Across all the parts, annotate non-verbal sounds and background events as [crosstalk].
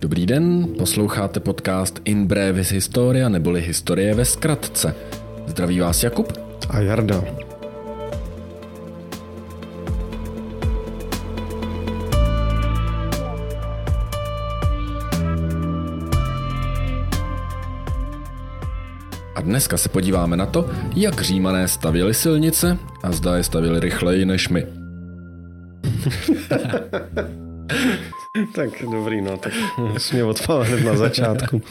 Dobrý den, posloucháte podcast In Brevis Historia neboli Historie ve zkratce. Zdraví vás Jakub a Jarda. A dneska se podíváme na to, jak římané stavěli silnice a zda je stavěli rychleji než my. [laughs] [laughs] tak dobrý, no, tak mě odpal hned na začátku.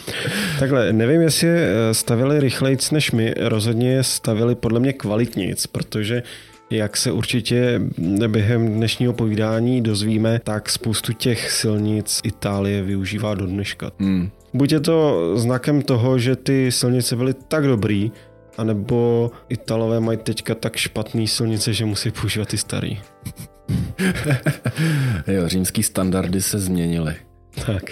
Takhle, nevím, jestli je eh, stavili rychlejc než my, rozhodně je stavili podle mě kvalitnic, protože jak se určitě během dnešního povídání dozvíme, tak spoustu těch silnic Itálie využívá do dneška. Hmm. Buď je to znakem toho, že ty silnice byly tak dobrý, anebo Italové mají teďka tak špatný silnice, že musí používat ty starý. [laughs] jo, římský standardy se změnily. Tak.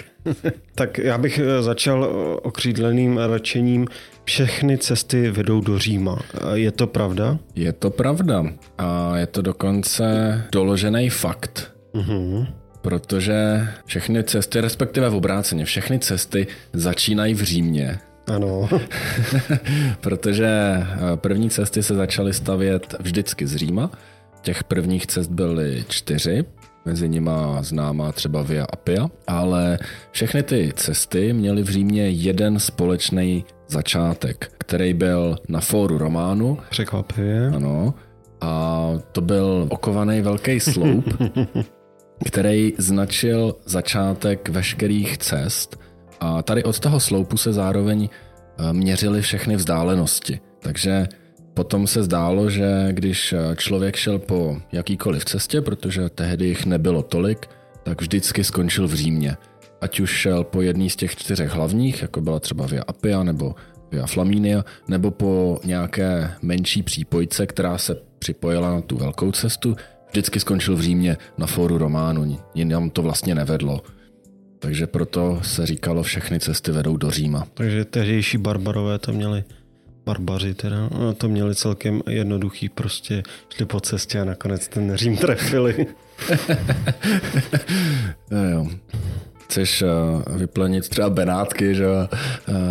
tak já bych eh, začal eh, okřídleným račením. Všechny cesty vedou do Říma. Je to pravda? Je to pravda. A je to dokonce doložený fakt. Uh-huh. Protože všechny cesty, respektive v obráceně, všechny cesty začínají v Římě. Ano. [laughs] Protože eh, první cesty se začaly stavět vždycky z Říma Těch prvních cest byly čtyři, mezi nima známá třeba Via Appia, ale všechny ty cesty měly v Římě jeden společný začátek, který byl na fóru Románu. Překvapivě. Ano. A to byl okovaný velký sloup, [laughs] který značil začátek veškerých cest. A tady od toho sloupu se zároveň eh, měřily všechny vzdálenosti. Takže Potom se zdálo, že když člověk šel po jakýkoliv cestě, protože tehdy jich nebylo tolik, tak vždycky skončil v Římě. Ať už šel po jedný z těch čtyřech hlavních, jako byla třeba Via Appia nebo Via Flaminia, nebo po nějaké menší přípojce, která se připojila na tu velkou cestu, vždycky skončil v Římě na fóru Románu, jinam to vlastně nevedlo. Takže proto se říkalo, všechny cesty vedou do Říma. Takže tehdejší barbarové to měli barbaři teda, to měli celkem jednoduchý, prostě šli po cestě a nakonec ten Řím trefili. [laughs] no jo. Chceš uh, vyplenit třeba Benátky, že uh,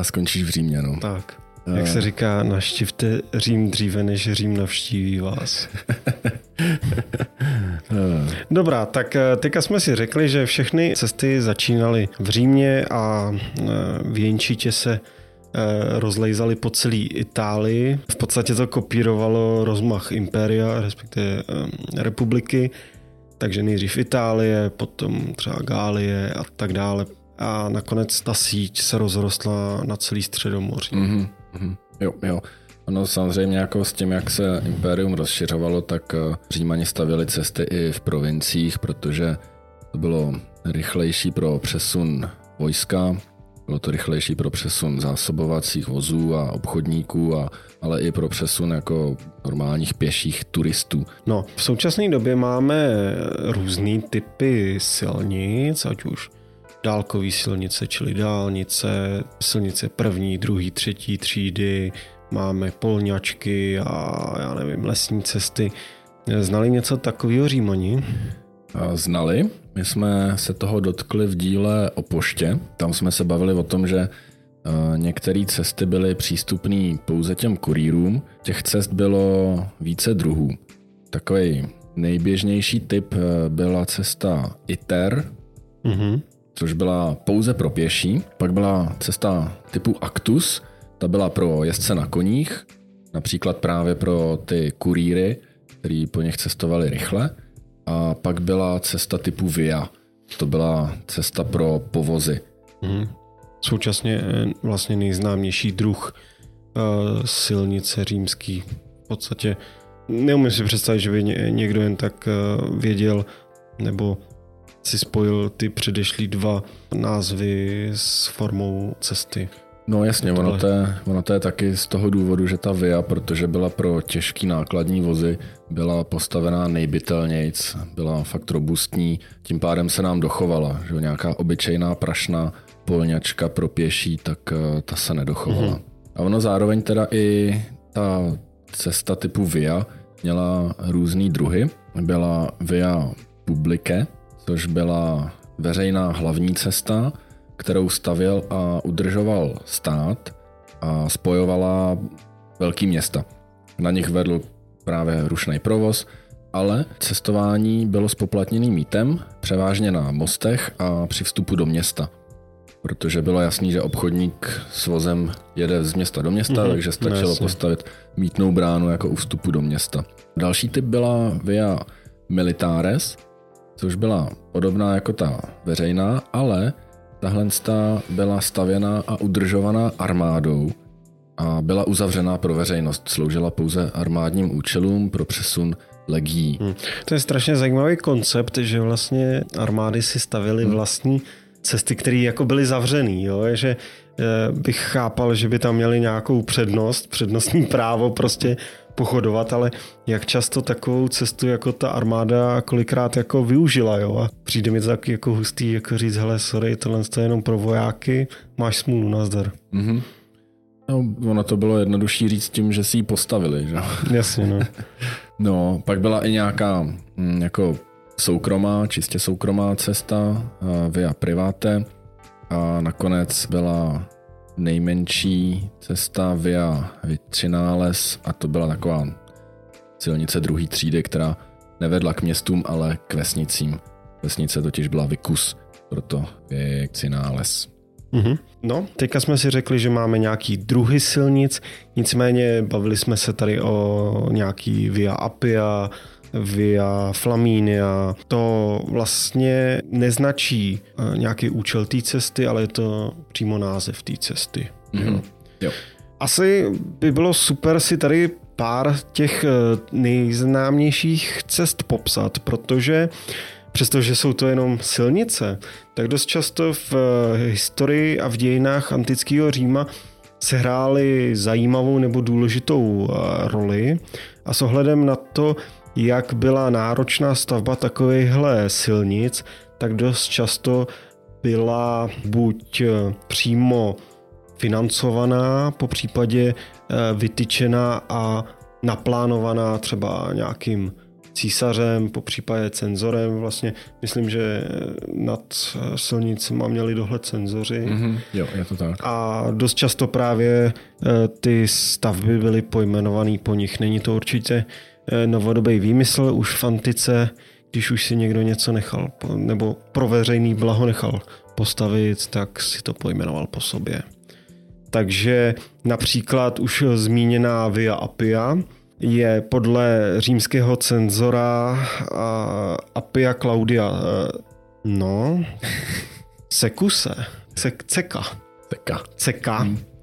skončíš v Římě, no. Tak. Jak se říká, naštivte Řím dříve, než Řím navštíví vás. [laughs] Dobrá, tak teďka jsme si řekli, že všechny cesty začínaly v Římě a věnčitě se Eh, rozlejzali po celé Itálii. V podstatě to kopírovalo rozmach impéria, respektive eh, republiky, takže nejdřív Itálie, potom třeba Gálie a tak dále. A nakonec ta síť se rozrostla na celý středomoří. Mm-hmm. Jo, jo. Ono samozřejmě jako s tím, jak se impérium rozšiřovalo, tak eh, Římani stavili cesty i v provinciích, protože to bylo rychlejší pro přesun vojska, bylo to rychlejší pro přesun zásobovacích vozů a obchodníků, a, ale i pro přesun jako normálních pěších turistů. No, v současné době máme různé typy silnic, ať už dálkové silnice, čili dálnice, silnice první, druhý, třetí třídy, máme polňačky a já nevím, lesní cesty. Znali něco takového Římani? Znali. My jsme se toho dotkli v díle o poště. Tam jsme se bavili o tom, že eh, některé cesty byly přístupné pouze těm kurýrům. Těch cest bylo více druhů. Takový nejběžnější typ eh, byla cesta ITER, mm-hmm. což byla pouze pro pěší. Pak byla cesta typu Actus, ta byla pro jezdce na koních, například právě pro ty kurýry, který po nich cestovali rychle. A pak byla cesta typu Via. To byla cesta pro povozy. Hmm. Současně eh, vlastně nejznámější druh uh, silnice římský. V podstatě neumím si představit, že by někdo jen tak uh, věděl nebo si spojil ty předešlý dva názvy s formou cesty. No jasně, ono to, je, ono to je taky z toho důvodu, že ta VIA, protože byla pro těžký nákladní vozy, byla postavená nejbytelnějc, byla fakt robustní, tím pádem se nám dochovala, že nějaká obyčejná prašná polňačka pro pěší, tak eh, ta se nedochovala. Mm-hmm. A ono zároveň teda i ta cesta typu VIA měla různý druhy. Byla VIA publike, což byla veřejná hlavní cesta, kterou stavěl a udržoval stát a spojovala velký města. Na nich vedl právě rušný provoz, ale cestování bylo spoplatněným mítem, převážně na mostech a při vstupu do města. Protože bylo jasný, že obchodník s vozem jede z města do města, mm-hmm, takže stačilo jasně. postavit mítnou bránu jako u vstupu do města. Další typ byla Via Militares, což byla podobná jako ta veřejná, ale tahle byla stavěná a udržovaná armádou a byla uzavřená pro veřejnost. Sloužila pouze armádním účelům pro přesun legií. Hmm. To je strašně zajímavý koncept, že vlastně armády si stavily hmm. vlastní cesty, které jako byly zavřený, jo? že eh, bych chápal, že by tam měli nějakou přednost, přednostní právo prostě pochodovat, ale jak často takovou cestu jako ta armáda kolikrát jako využila, jo, a přijde mi to taky jako hustý, jako říct, hele, sorry, tohle je jenom pro vojáky, máš smůlu, nazdar. Mm-hmm. No, ono to bylo jednodušší říct tím, že si ji postavili, že? Jasně, no. [laughs] no, pak byla i nějaká hm, jako soukromá, čistě soukromá cesta via private a nakonec byla nejmenší cesta via Vitřinales a to byla taková silnice druhé třídy, která nevedla k městům, ale k vesnicím. Vesnice totiž byla Vikus, proto Vitřinales. Mm-hmm. No, teďka jsme si řekli, že máme nějaký druhy silnic, nicméně bavili jsme se tady o nějaký Via Appia, Via Flaminia. To vlastně neznačí eh, nějaký účel té cesty, ale je to přímo název té cesty. Mm-hmm. Jo. Asi by bylo super si tady pár těch eh, nejznámějších cest popsat, protože přestože jsou to jenom silnice, tak dost často v eh, historii a v dějinách antického Říma sehrály zajímavou nebo důležitou roli a s ohledem na to, jak byla náročná stavba takovýchhle silnic, tak dost často byla buď eh, přímo financovaná, po případě eh, vytyčená a naplánovaná třeba nějakým císařem, po případě cenzorem. Vlastně myslím, že nad silnicima měli dohled cenzoři. Mm-hmm, jo, je to tak. A dost často právě eh, ty stavby byly pojmenované po nich. Není to určitě Eh, novodobý výmysl už v antice, když už si někdo něco nechal, nebo pro veřejný blaho nechal postavit, tak si to pojmenoval po sobě. Takže například už zmíněná Via Appia je podle římského cenzora Appia Claudia eh, no, [laughs] Sekuse, Ceka. Ceka. Ceka. Hmm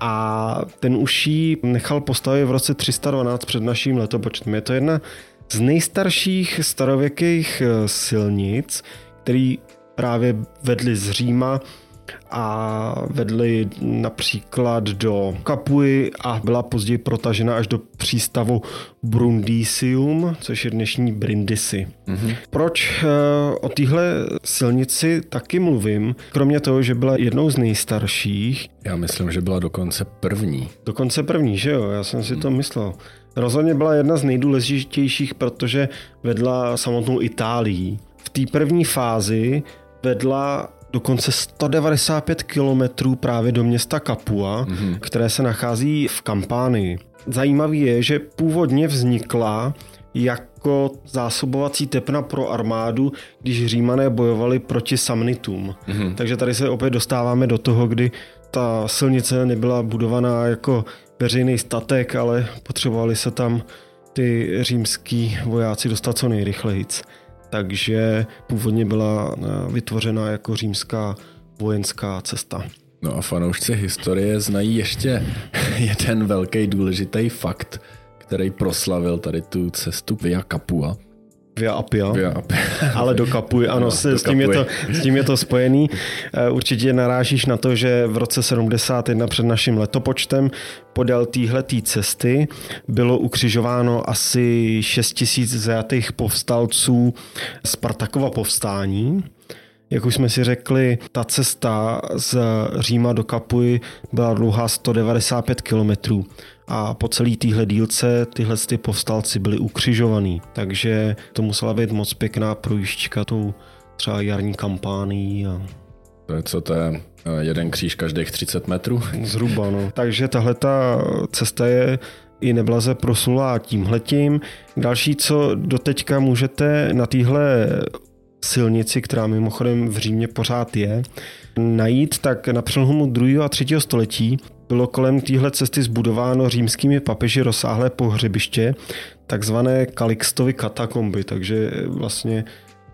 a ten už ji nechal postavit v roce 312 před naším letopočtem. Je to jedna z nejstarších starověkých eh, silnic, který právě vedli z Říma a vedli například do Kapuji a byla později protažena až do přístavu Brundisium, což je dnešní Brindisi. Mm-hmm. Proč uh, o téhle silnici taky mluvím? Kromě toho, že byla jednou z nejstarších. Já myslím, že byla dokonce první. Dokonce první, že jo? Já jsem si mm. to myslel. Rozhodně byla jedna z nejdůležitějších, protože vedla samotnou Itálii. V té první fázi vedla dokonce 195 kilometrů právě do města Capua, mm-hmm. které se nachází v Kampánii. Zajímavý je, že původně vznikla jako zásobovací tepna pro armádu, když římané bojovali proti samnitům. Mm-hmm. Takže tady se opět dostáváme do toho, kdy ta silnice nebyla budovaná jako veřejný statek, ale potřebovali se tam ty římský vojáci dostat co nejrychleji takže původně byla eh, vytvořena jako římská vojenská cesta. No a fanoušci historie znají ještě [laughs] jeden velký důležitý fakt, který proslavil tady tu cestu Via Capua. Via Appia, Via Appia. [laughs] ale do Kapuj, ano, no, s, s, tím je to, s tím je to spojený. Eh, určitě narážíš na to, že v roce 71 před naším letopočtem podél téhletý cesty bylo ukřižováno asi 6 tisíc zajatých povstalců Spartakova povstání. Jak už jsme si řekli, ta cesta z Říma do Kapuj byla dlouhá 195 kilometrů a po celé téhle dílce tyhle ty povstalci byli ukřižovaný. Takže to musela být moc pěkná projížďka tou třeba jarní kampání a To je co, to je eh, jeden kříž každých 30 metrů? Zhruba, no. Takže tahle ta cesta je i neblaze proslulá tímhletím. Další, co doteďka můžete na téhle silnici, která mimochodem v Římě pořád je, najít, tak na přelomu 2. a 3. století bylo kolem téhle cesty zbudováno římskými papeži rozsáhlé pohřebiště, takzvané Kalixtovy katakomby, takže vlastně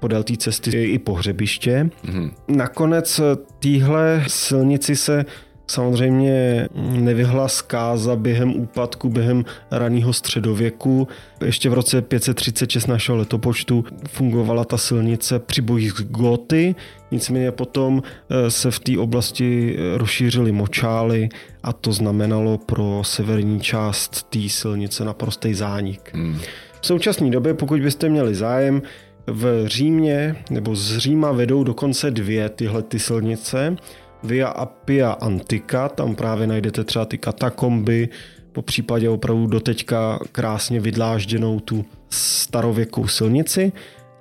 podél té cesty je i pohřebiště. Mm-hmm. Nakonec téhle silnici se samozřejmě nevyhla zkáza během úpadku, během raného středověku. Ještě v roce 536 našeho letopočtu fungovala ta silnice při bojích s Goty, nicméně potom eh, se v té oblasti eh, rozšířily močály a to znamenalo pro severní část té silnice naprostý zánik. Hmm. V současné době, pokud byste měli zájem, v Římě nebo z Říma vedou dokonce dvě tyhle ty silnice. Via Appia Antica, tam právě najdete třeba ty katakomby, po případě opravdu doteďka krásně vydlážděnou tu starověkou silnici.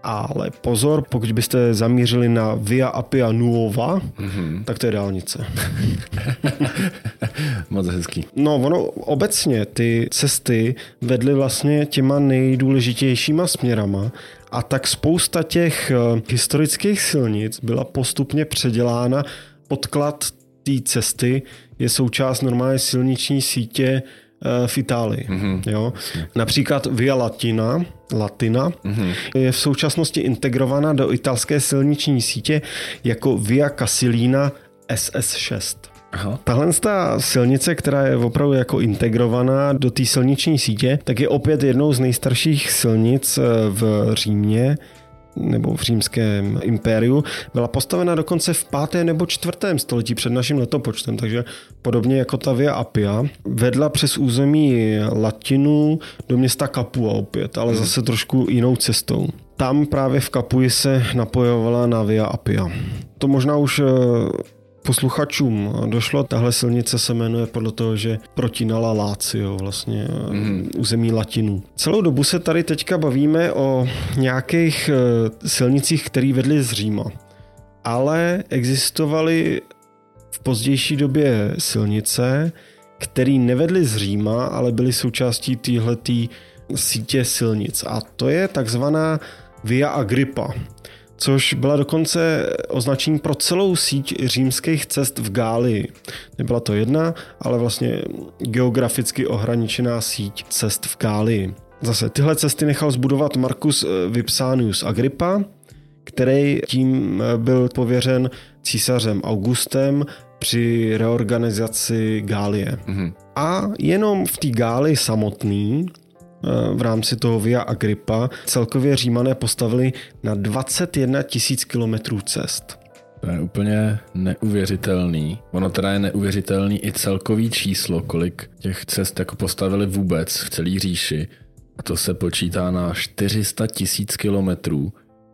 Ale pozor, pokud byste zamířili na Via Appia Nuova, mm-hmm. tak to je dálnice. [laughs] Moc hezký. No, ono obecně ty cesty vedly vlastně těma nejdůležitějšíma směrama a tak spousta těch eh, historických silnic byla postupně předělána podklad té cesty je součást normálně silniční sítě v Itálii. Mm-hmm. Jo? Například Via Latina, Latina mm-hmm. je v současnosti integrovaná do italské silniční sítě jako Via Casilina SS6. Aha. Tahle ta silnice, která je opravdu jako integrovaná do té silniční sítě, tak je opět jednou z nejstarších silnic eh, v Římě nebo v římském impériu, byla postavena dokonce v 5. nebo 4. století před naším letopočtem, takže podobně jako ta Via Appia, vedla přes území Latinu do města Capua opět, ale hmm. zase trošku jinou cestou. Tam právě v Kapuji se napojovala na Via Appia. To možná už eh, posluchačům došlo, tahle silnice se jmenuje podle toho, že protínala Lácio, vlastně mm. území Latinu. Celou dobu se tady teďka bavíme o nějakých eh, silnicích, které vedly z Říma. Ale existovaly v pozdější době silnice, které nevedly z Říma, ale byly součástí téhletý sítě silnic. A to je takzvaná Via Agrippa což byla dokonce označení pro celou síť římských cest v Gálii. Nebyla to jedna, ale vlastně geograficky ohraničená síť cest v Gálii. Zase tyhle cesty nechal zbudovat Marcus Vipsanius Agrippa, který tím byl pověřen císařem Augustem při reorganizaci Gálie. Mm-hmm. A jenom v té Gálii samotný v rámci toho Via Agrippa celkově římané postavili na 21 tisíc kilometrů cest. To je úplně neuvěřitelný. Ono teda je neuvěřitelný i celkový číslo, kolik těch cest jako postavili vůbec v celé říši. A to se počítá na 400 tisíc kilometrů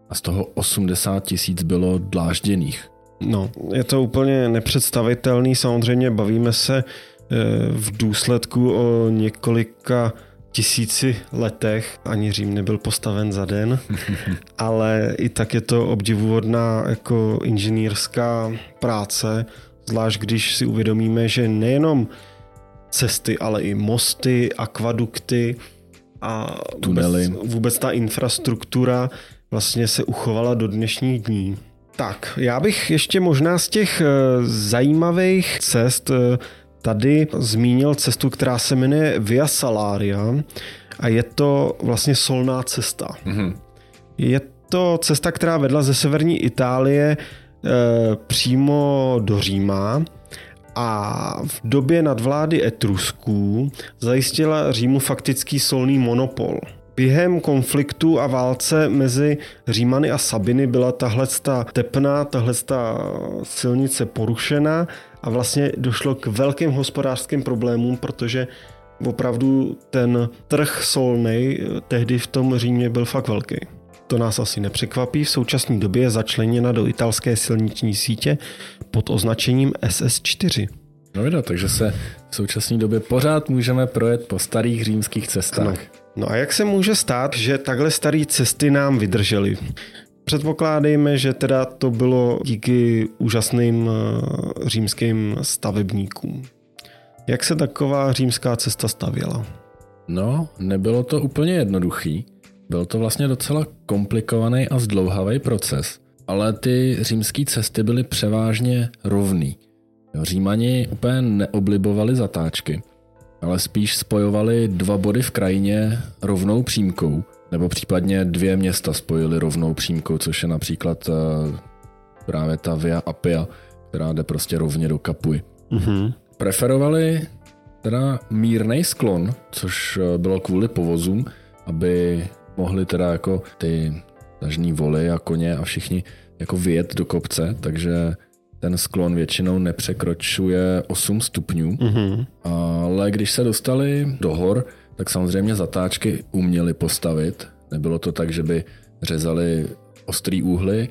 a z toho 80 tisíc bylo dlážděných. No, je to úplně nepředstavitelný. Samozřejmě bavíme se eh, v důsledku o několika tisíci letech ani Řím nebyl postaven za den, [laughs] ale i tak je to obdivuhodná jako inženýrská práce, zvlášť když si uvědomíme, že nejenom cesty, ale i mosty, akvadukty a Tunely. Vůbec, vůbec ta infrastruktura vlastně se uchovala do dnešních dní. Tak, já bych ještě možná z těch eh, zajímavých cest eh, tady zmínil cestu, která se jmenuje Via Salaria a je to vlastně solná cesta. Mm-hmm. Je to cesta, která vedla ze severní Itálie e, přímo do Říma a v době nadvlády Etrusků zajistila Římu faktický solný monopol. Během konfliktu a válce mezi Římany a Sabiny byla tahle tepna, tahle silnice porušena a vlastně došlo k velkým hospodářským problémům, protože opravdu ten trh solnej tehdy v tom Římě byl fakt velký. To nás asi nepřekvapí, v současné době je začleněna do italské silniční sítě pod označením SS4. No vidět, takže se v současné době pořád můžeme projet po starých římských cestách. No. no a jak se může stát, že takhle staré cesty nám vydržely? Předpokládejme, že teda to bylo díky úžasným eh, římským stavebníkům. Jak se taková římská cesta stavěla? No, nebylo to úplně jednoduchý. Byl to vlastně docela komplikovaný a zdlouhavý proces, ale ty římské cesty byly převážně rovný. Římani úplně neoblibovali zatáčky, ale spíš spojovali dva body v krajině rovnou přímkou, nebo případně dvě města spojili rovnou přímkou, což je například uh, právě ta Via Appia, která jde prostě rovně do Kapuj. Mm-hmm. Preferovali teda mírný sklon, což eh, bylo kvůli povozům, aby mohli teda jako ty tažní voly a koně a všichni jako vyjet do kopce, takže ten sklon většinou nepřekročuje 8 stupňů, mm-hmm. ale když se dostali do hor, tak samozřejmě zatáčky uměli postavit. Nebylo to tak, že by řezali ostrý úhly,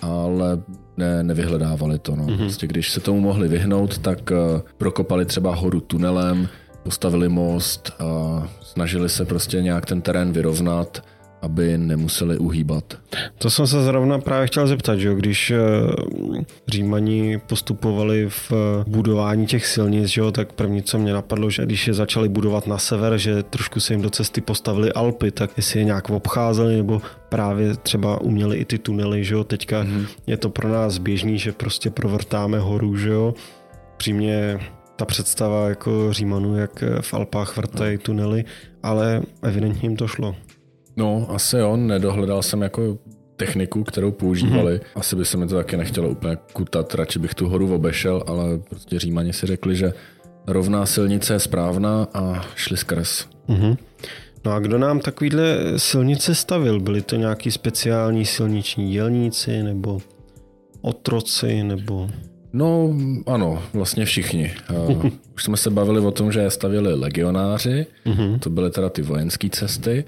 ale ne, nevyhledávali to. No. Mm-hmm. Prostě když se tomu mohli vyhnout, tak uh, prokopali třeba horu tunelem, postavili most a snažili se prostě nějak ten terén vyrovnat aby nemuseli uhýbat. To jsem se zrovna právě chtěl zeptat, že když eh, Římani postupovali v eh, budování těch silnic, že jo, tak první, co mě napadlo, že když je začali budovat na sever, že trošku se jim do cesty postavili Alpy, tak jestli je nějak obcházeli, nebo právě třeba uměli i ty tunely, že jo, teďka mm-hmm. je to pro nás běžný, že prostě provrtáme horu, že jo, přímě ta představa jako Římanů, jak v Alpách vrtají tunely, ale evidentně jim to šlo. No, asi on, nedohledal jsem jako techniku, kterou používali. Mm-hmm. Asi by se mi to taky nechtělo úplně kutat, radši bych tu horu obešel, ale prostě Římani si řekli, že rovná silnice je správná a šli skrz. Mm-hmm. No a kdo nám takovýhle silnice stavil? Byli to nějaký speciální silniční dělníci nebo otroci nebo... No ano, vlastně všichni. Už jsme se bavili o tom, že stavili legionáři, mm-hmm. to byly teda ty vojenské cesty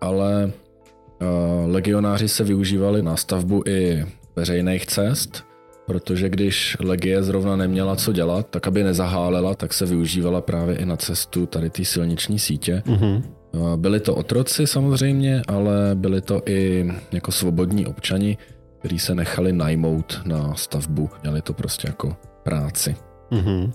ale eh, legionáři se využívali na stavbu i veřejných cest, protože když legie zrovna neměla co dělat, tak aby nezahálela, tak se využívala právě i na cestu tady té silniční sítě. Mm-hmm. Byli to otroci samozřejmě, ale byli to i jako svobodní občani, kteří se nechali najmout na stavbu. Měli to prostě jako práci. Mm-hmm.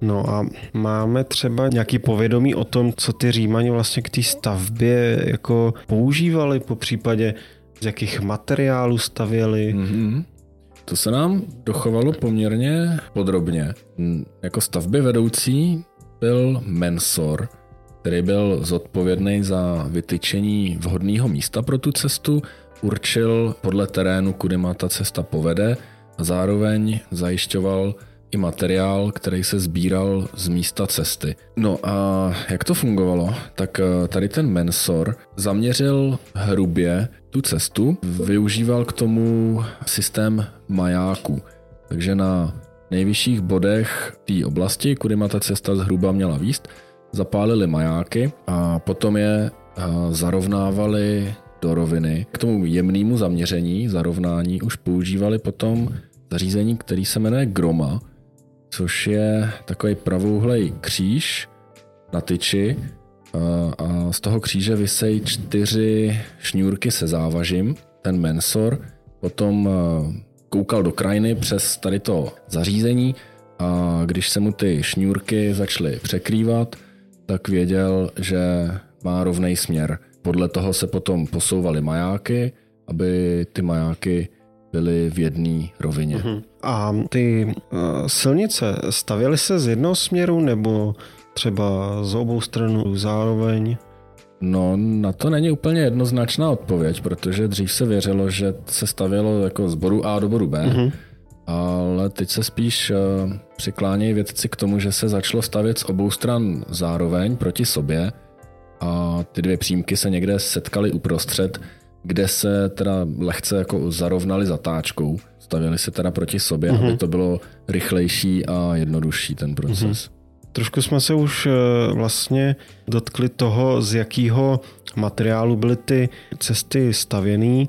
No a máme třeba nějaký povědomí o tom, co ty Římani vlastně k té stavbě jako používali, po případě z jakých materiálů stavěli. Mm-hmm. To se nám dochovalo poměrně podrobně. Jako stavby vedoucí byl mensor, který byl zodpovědný za vytyčení vhodného místa pro tu cestu, určil podle terénu, kudy má ta cesta povede a zároveň zajišťoval i materiál, který se sbíral z místa cesty. No a jak to fungovalo? Tak eh, tady ten mensor zaměřil hrubě tu cestu, využíval k tomu systém majáků. Takže na nejvyšších bodech té oblasti, kudy má ta cesta zhruba měla výst, zapálili majáky a potom je eh, zarovnávali do roviny. K tomu jemnému zaměření, zarovnání už používali potom zařízení, který se jmenuje Groma, což je takový pravouhlej kříž na tyči a z toho kříže vysejí čtyři šňůrky se závažím. Ten mensor potom koukal do krajiny přes tady to zařízení a když se mu ty šňůrky začaly překrývat, tak věděl, že má rovný směr. Podle toho se potom posouvaly majáky, aby ty majáky byly v jedné rovině. Uh-huh. A ty uh, silnice stavěly se z jednoho směru nebo třeba z obou stran zároveň? No, na to není úplně jednoznačná odpověď, protože dřív se věřilo, že se stavělo jako z bodu A do bodu B, uh-huh. ale teď se spíš uh, přiklánějí vědci k tomu, že se začalo stavět z obou stran zároveň proti sobě a ty dvě přímky se někde setkaly uprostřed, kde se teda lehce jako zarovnali zatáčkou. Stavěli se teda proti sobě, mm-hmm. aby to bylo rychlejší a jednodušší ten proces. Mm-hmm. Trošku jsme se už eh, vlastně dotkli toho, z jakého materiálu byly ty cesty stavěné,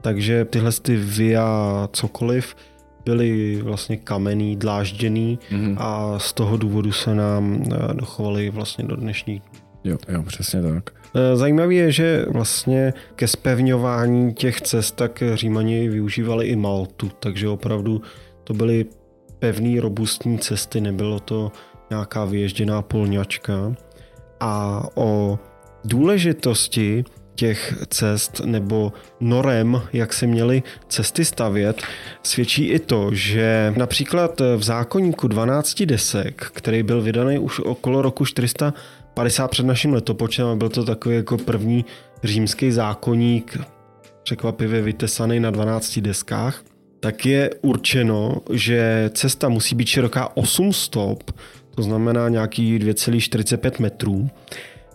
takže tyhle ty via cokoliv byly vlastně kamenný, dlážděný mm-hmm. a z toho důvodu se nám eh, dochovaly vlastně do dnešních Jo, jo, přesně tak. E, zajímavé je, že vlastně ke spevňování těch cest tak římani využívali i maltu, takže opravdu to byly pevné, robustní cesty, nebylo to nějaká vyježděná polňačka. A o důležitosti těch cest nebo norem, jak se měly cesty stavět, svědčí i to, že například v zákonníku 12 desek, který byl vydaný už okolo roku 450 před naším letopočtem a byl to takový jako první římský zákonník, překvapivě vytesaný na 12 deskách, tak je určeno, že cesta musí být široká 8 stop, to znamená nějaký 2,45 metrů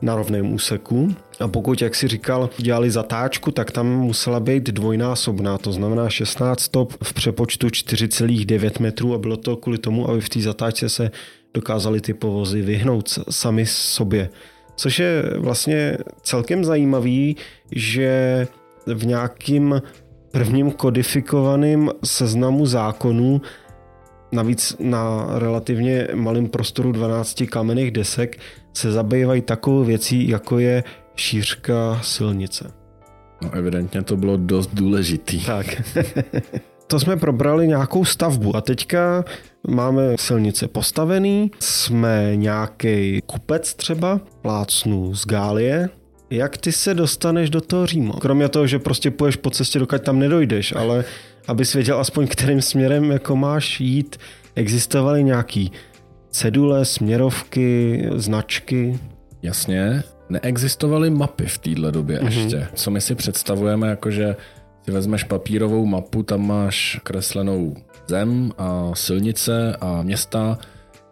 na rovném úseku. A pokud, jak si říkal, dělali zatáčku, tak tam musela být dvojnásobná, to znamená 16 stop v přepočtu 4,9 metrů a bylo to kvůli tomu, aby v té zatáčce se dokázali ty povozy vyhnout sami sobě. Což je vlastně celkem zajímavý, že v nějakým prvním kodifikovaném seznamu zákonů navíc na relativně malém prostoru 12 kamenných desek se zabývají takovou věcí, jako je šířka silnice. No evidentně to bylo dost důležitý. Tak. [laughs] to jsme probrali nějakou stavbu a teďka máme silnice postavený, jsme nějaký kupec třeba, plácnu z Gálie, jak ty se dostaneš do toho Říma? Kromě toho, že prostě půjdeš po cestě, dokud tam nedojdeš, ale aby věděl aspoň, kterým směrem jako máš jít, existovaly nějaký cedule, směrovky, značky? Jasně, neexistovaly mapy v téhle době mm-hmm. ještě. Co my si představujeme, jakože si vezmeš papírovou mapu, tam máš kreslenou zem a silnice a města,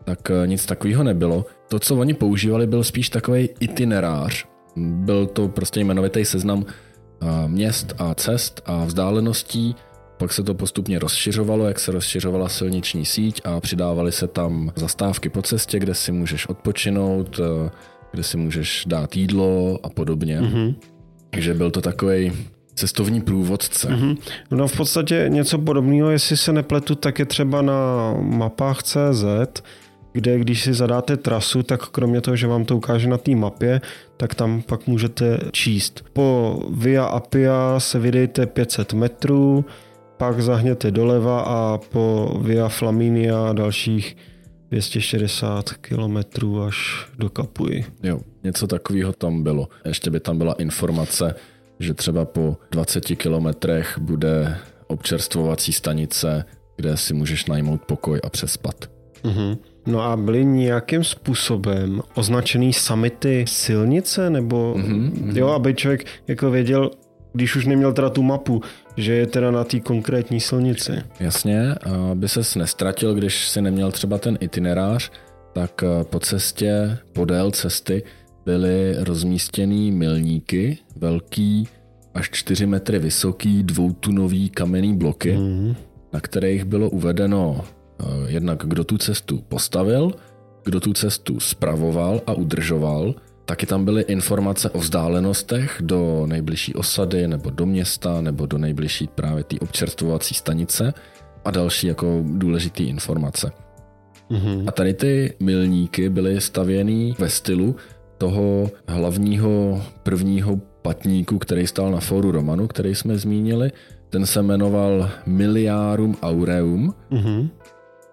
tak eh, nic takového nebylo. To, co oni používali, byl spíš takový itinerář. Byl to prostě jmenovitý seznam eh, měst a cest a vzdáleností, pak se to postupně rozšiřovalo, jak se rozšiřovala silniční síť a přidávaly se tam zastávky po cestě, kde si můžeš odpočinout, eh, kde si můžeš dát jídlo a podobně. Mm-hmm. Takže byl to takový cestovní průvodce. Mm-hmm. No v podstatě něco podobného, jestli se nepletu, tak je třeba na mapách CZ, kde když si zadáte trasu, tak kromě toho, že vám to ukáže na té mapě, tak tam pak můžete číst. Po Via Appia se vydejte 500 metrů, pak zahněte doleva a po Via Flaminia dalších 260 kilometrů až do Kapuji. Jo, něco takového tam bylo. Ještě by tam byla informace, že třeba po 20 kilometrech bude občerstvovací stanice, kde si můžeš najmout pokoj a přespat. Mm-hmm. No a byly nějakým způsobem označený samity silnice, nebo mm-hmm. jo, aby člověk jako věděl, když už neměl teda tu mapu, že je teda na té konkrétní silnici. Jasně, aby ses nestratil, když si neměl třeba ten itinerář, tak eh, po cestě, podél cesty byly rozmístěný milníky, velký, až 4 metry vysoký, dvoutunový kamenný bloky, mm. na kterých bylo uvedeno eh, jednak kdo tu cestu postavil, kdo tu cestu spravoval a udržoval, Taky tam byly informace o vzdálenostech do nejbližší osady nebo do města nebo do nejbližší právě té občerstvovací stanice a další jako důležité informace. Mm-hmm. A tady ty milníky byly stavěný ve stylu toho hlavního prvního patníku, který stál na fóru Romanu, který jsme zmínili. Ten se jmenoval Miliarum Aureum mm-hmm.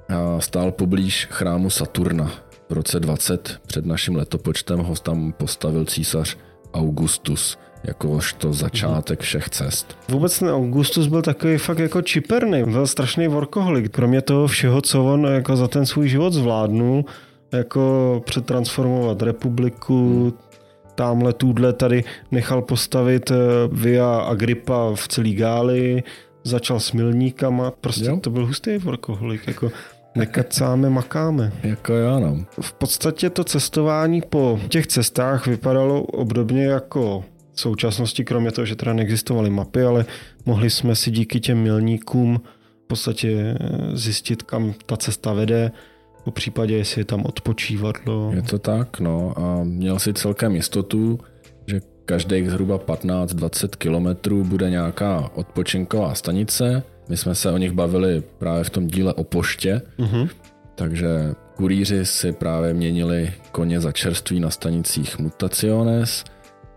a stál poblíž chrámu Saturna v roce 20 před naším letopočtem ho tam postavil císař Augustus jakožto začátek všech cest. Vůbec ten Augustus byl takový fakt jako čiperný, byl strašný workoholik. Kromě toho všeho, co on jako za ten svůj život zvládnul, jako přetransformovat republiku, tamhle tůdle tady nechal postavit eh, Via Agrippa v celý Gálii, začal s milníkama, prostě jo. to byl hustý workoholik. Jako Nekacáme, makáme. Jako jo, no. V podstatě to cestování po těch cestách vypadalo obdobně jako v současnosti, kromě toho, že teda neexistovaly mapy, ale mohli jsme si díky těm milníkům v podstatě eh, zjistit, kam ta cesta vede, po případě, jestli je tam odpočívadlo. Je to tak, no. A měl si celkem jistotu, že každých zhruba 15-20 kilometrů bude nějaká odpočinková stanice, my jsme se o nich bavili právě v tom díle o poště, uh-huh. takže kurýři si právě měnili koně za čerství na stanicích Mutaciones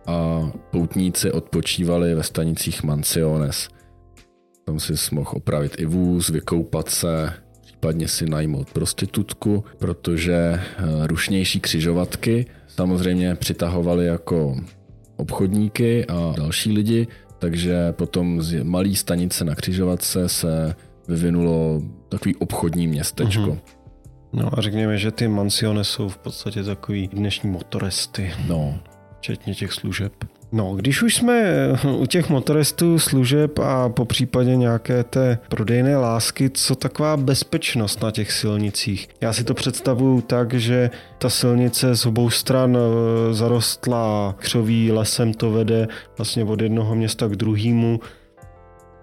a poutníci odpočívali ve stanicích Mansiones. Tam si mohl opravit i vůz, vykoupat se, případně si najmout prostitutku, protože eh, rušnější křižovatky samozřejmě přitahovaly jako obchodníky a další lidi, takže potom z malé stanice na křižovatce se vyvinulo takový obchodní městečko. Mm-hmm. No a řekněme, že ty mansiony jsou v podstatě takový dnešní motoresty. No. Včetně těch služeb. No, když už jsme u těch motoristů, služeb a po případě nějaké té prodejné lásky, co taková bezpečnost na těch silnicích? Já si to představuju tak, že ta silnice z obou stran e, zarostla křoví lesem, to vede vlastně od jednoho města k druhému.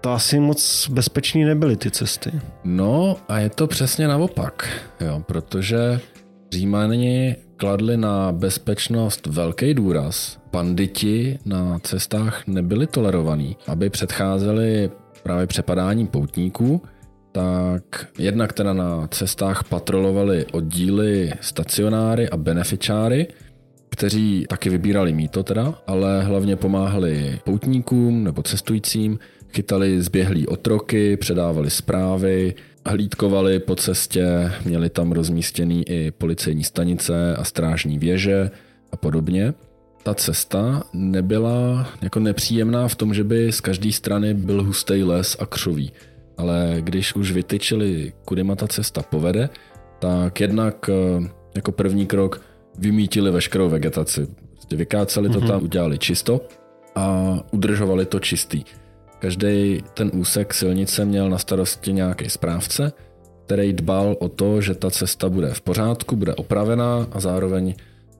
To asi moc bezpečný nebyly ty cesty. No a je to přesně naopak, jo, protože Římani kladli na bezpečnost velký důraz. Banditi na cestách nebyli tolerovaní, aby předcházeli právě přepadání poutníků, tak jednak teda na cestách patrolovali oddíly stacionáry a beneficiáry, kteří taky vybírali míto teda, ale hlavně pomáhali poutníkům nebo cestujícím, chytali zběhlí otroky, předávali zprávy, hlídkovali po cestě, měli tam rozmístěný i policejní stanice a strážní věže a podobně. Ta cesta nebyla jako nepříjemná v tom, že by z každé strany byl hustý les a křoví. Ale když už vytyčili, kudy ma ta cesta povede, tak jednak eh, jako první krok vymítili veškerou vegetaci. Prostě vykáceli to mm-hmm. tam, udělali čisto a udržovali to čistý. Každý ten úsek silnice měl na starosti nějaký správce, který dbal o to, že ta cesta bude v pořádku, bude opravená a zároveň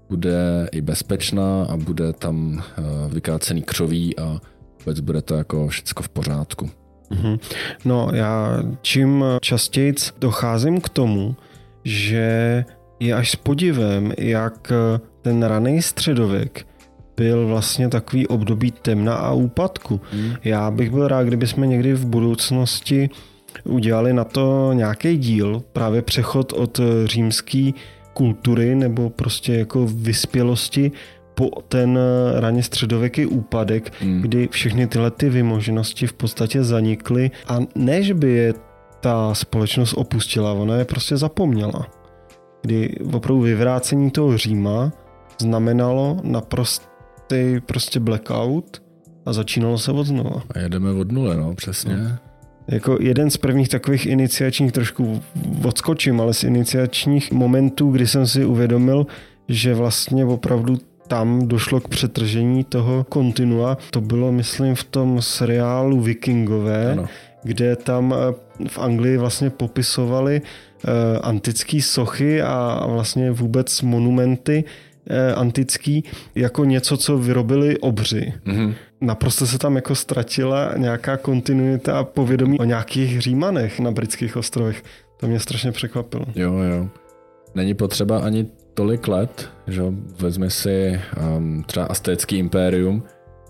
bude i bezpečná a bude tam eh, vykácený křoví a vůbec bude to jako všecko v pořádku. Mm-hmm. No já čím častěji docházím k tomu, že je až s podivem, jak ten raný středověk byl vlastně takový období temna a úpadku. Hmm. Já bych byl rád, kdyby jsme někdy v budoucnosti udělali na to nějaký díl, právě přechod od římské kultury nebo prostě jako vyspělosti po ten raně středověký úpadek, hmm. kdy všechny tyhle ty vymoženosti v podstatě zanikly a než by je ta společnost opustila, ona je prostě zapomněla. Kdy opravdu vyvrácení toho Říma znamenalo naprosto ty prostě blackout a začínalo se od znova. A jedeme od nule, no, přesně. No. Jako jeden z prvních takových iniciačních, trošku odskočím, ale z iniciačních momentů, kdy jsem si uvědomil, že vlastně opravdu tam došlo k přetržení toho kontinua. To bylo, myslím, v tom seriálu Vikingové, ano. kde tam eh, v Anglii vlastně popisovali uh, antické sochy a vlastně vůbec monumenty, Eh, antický jako něco, co vyrobili obři. Mm-hmm. Naprosto se tam jako ztratila nějaká kontinuita a povědomí o nějakých římanech na britských ostrovech. To mě strašně překvapilo. Jo, jo. Není potřeba ani tolik let, že vezmi si um, třeba Aztécký impérium,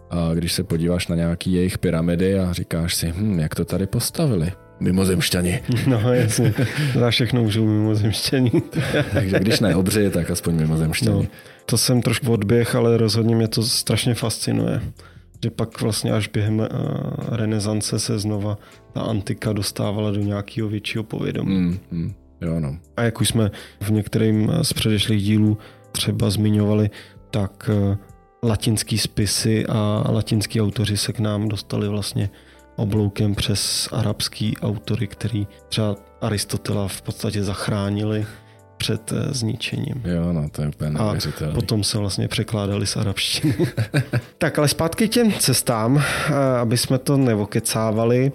a když se podíváš na nějaký jejich pyramidy a říkáš si, hm, jak to tady postavili, mimozemšťani. [laughs] No jasně, za všechno můžou mimozemšťani. [laughs] Takže když ne obři, tak aspoň mimozemšťani. No, to jsem trošku odběh, ale rozhodně mě to strašně fascinuje. Že pak vlastně až během uh, renesance se znova ta antika dostávala do nějakého většího povědomí. Mm, mm, jo, no. A jak už jsme v některým z předešlých dílů třeba zmiňovali, tak uh, latinský spisy a latinský autoři se k nám dostali vlastně obloukem přes arabský autory, který třeba Aristotela v podstatě zachránili před eh, zničením. Jo, no to je úplně A potom se vlastně překládali z arabštiny. [laughs] tak ale zpátky k těm cestám, eh, aby jsme to nevokecávali.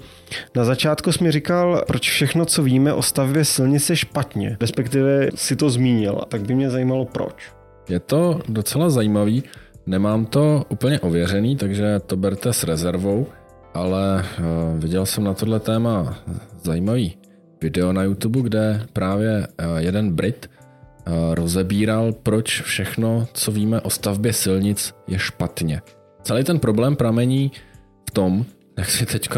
Na začátku jsi mi říkal, proč všechno, co víme o stavbě silnice špatně, respektive si to zmínil, tak by mě zajímalo proč. Je to docela zajímavý, nemám to úplně ověřený, takže to berte s rezervou ale uh, viděl jsem na tohle téma zajímavý video na YouTube, kde právě uh, jeden Brit uh, rozebíral, proč všechno, co víme o stavbě silnic, je špatně. Celý ten problém pramení v tom, [laughs] jak si teď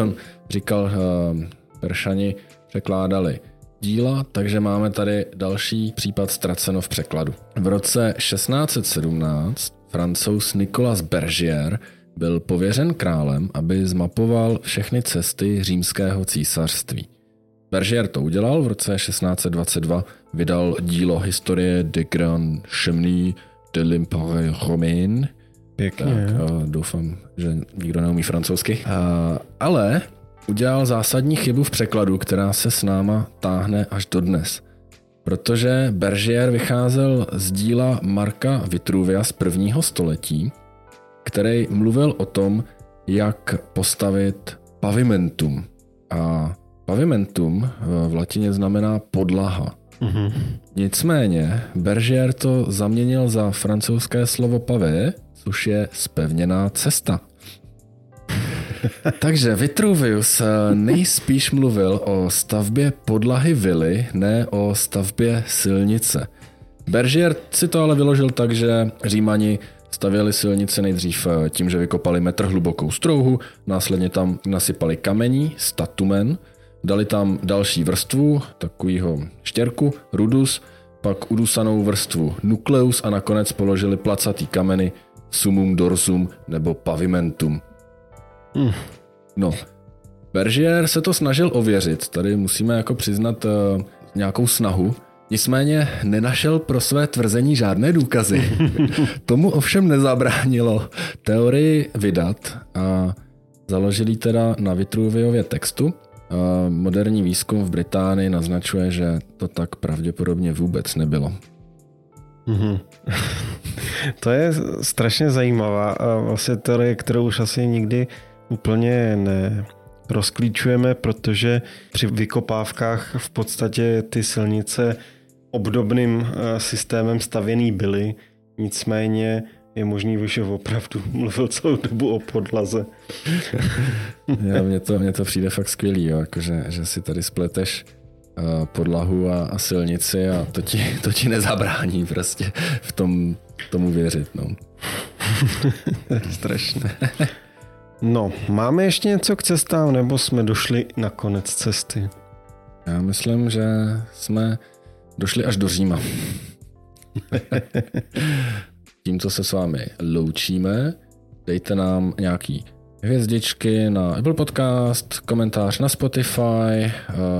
říkal uh, Peršani, překládali díla, takže máme tady další případ ztraceno v překladu. V roce 1617 v francouz Nicolas Bergier byl pověřen králem, aby zmapoval všechny cesty římského císařství. Bergier to udělal, v roce 1622 vydal dílo Historie de Grand Chemin de l'Empire Romain. Pěkně. Tak, a doufám, že nikdo neumí francouzsky. A, ale udělal zásadní chybu v překladu, která se s náma táhne až dodnes. Protože Bergier vycházel z díla Marka Vitruvia z prvního století, který mluvil o tom, jak postavit pavimentum. A pavimentum v latině znamená podlaha. Mm-hmm. Nicméně Bergier to zaměnil za francouzské slovo pavé, což je spevněná cesta. [laughs] Takže Vitruvius nejspíš mluvil o stavbě podlahy vily, ne o stavbě silnice. Bergier si to ale vyložil tak, že Římani stavěli silnice nejdřív tím, že vykopali metr hlubokou strouhu, následně tam nasypali kamení, statumen, dali tam další vrstvu, takovýho štěrku, rudus, pak udusanou vrstvu nukleus a nakonec položili placatý kameny sumum dorsum nebo pavimentum. Hmm. No, Bergier se to snažil ověřit, tady musíme jako přiznat uh, nějakou snahu, nicméně nenašel pro své tvrzení žádné důkazy. [laughs] Tomu ovšem nezabránilo teorii vydat a založili teda na Vitruviově textu. Moderní výzkum v Británii naznačuje, že to tak pravděpodobně vůbec nebylo. Mm-hmm. [laughs] to je strašně zajímavá vlastně teorie, kterou už asi nikdy úplně ne rozklíčujeme, protože při vykopávkách v podstatě ty silnice obdobným eh, systémem stavěný byly, nicméně je možný, že opravdu [laughs] mluvil celou dobu o podlaze. [laughs] Já, mně, to, mně to přijde fakt skvělý, jo, jako že, že si tady spleteš uh, podlahu a, a silnici a to ti, [laughs] to ti nezabrání prostě v tom tomu věřit. No. Strašné. No, máme ještě něco k cestám, nebo jsme došli na konec cesty? Já myslím, že jsme došli až do Říma. Tímto se s vámi loučíme. Dejte nám nějaký hvězdičky na Apple Podcast, komentář na Spotify,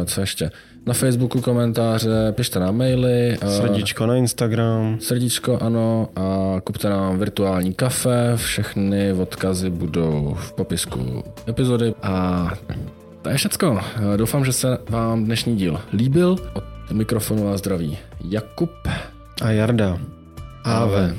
co ještě? Na Facebooku komentáře, pište nám maily. Srdíčko na Instagram. Srdíčko, ano. A kupte nám virtuální kafe. Všechny odkazy budou v popisku epizody. A to je všecko. Doufám, že se vám dnešní díl líbil. Od mikrofonu a zdraví Jakub a Jarda. Ave.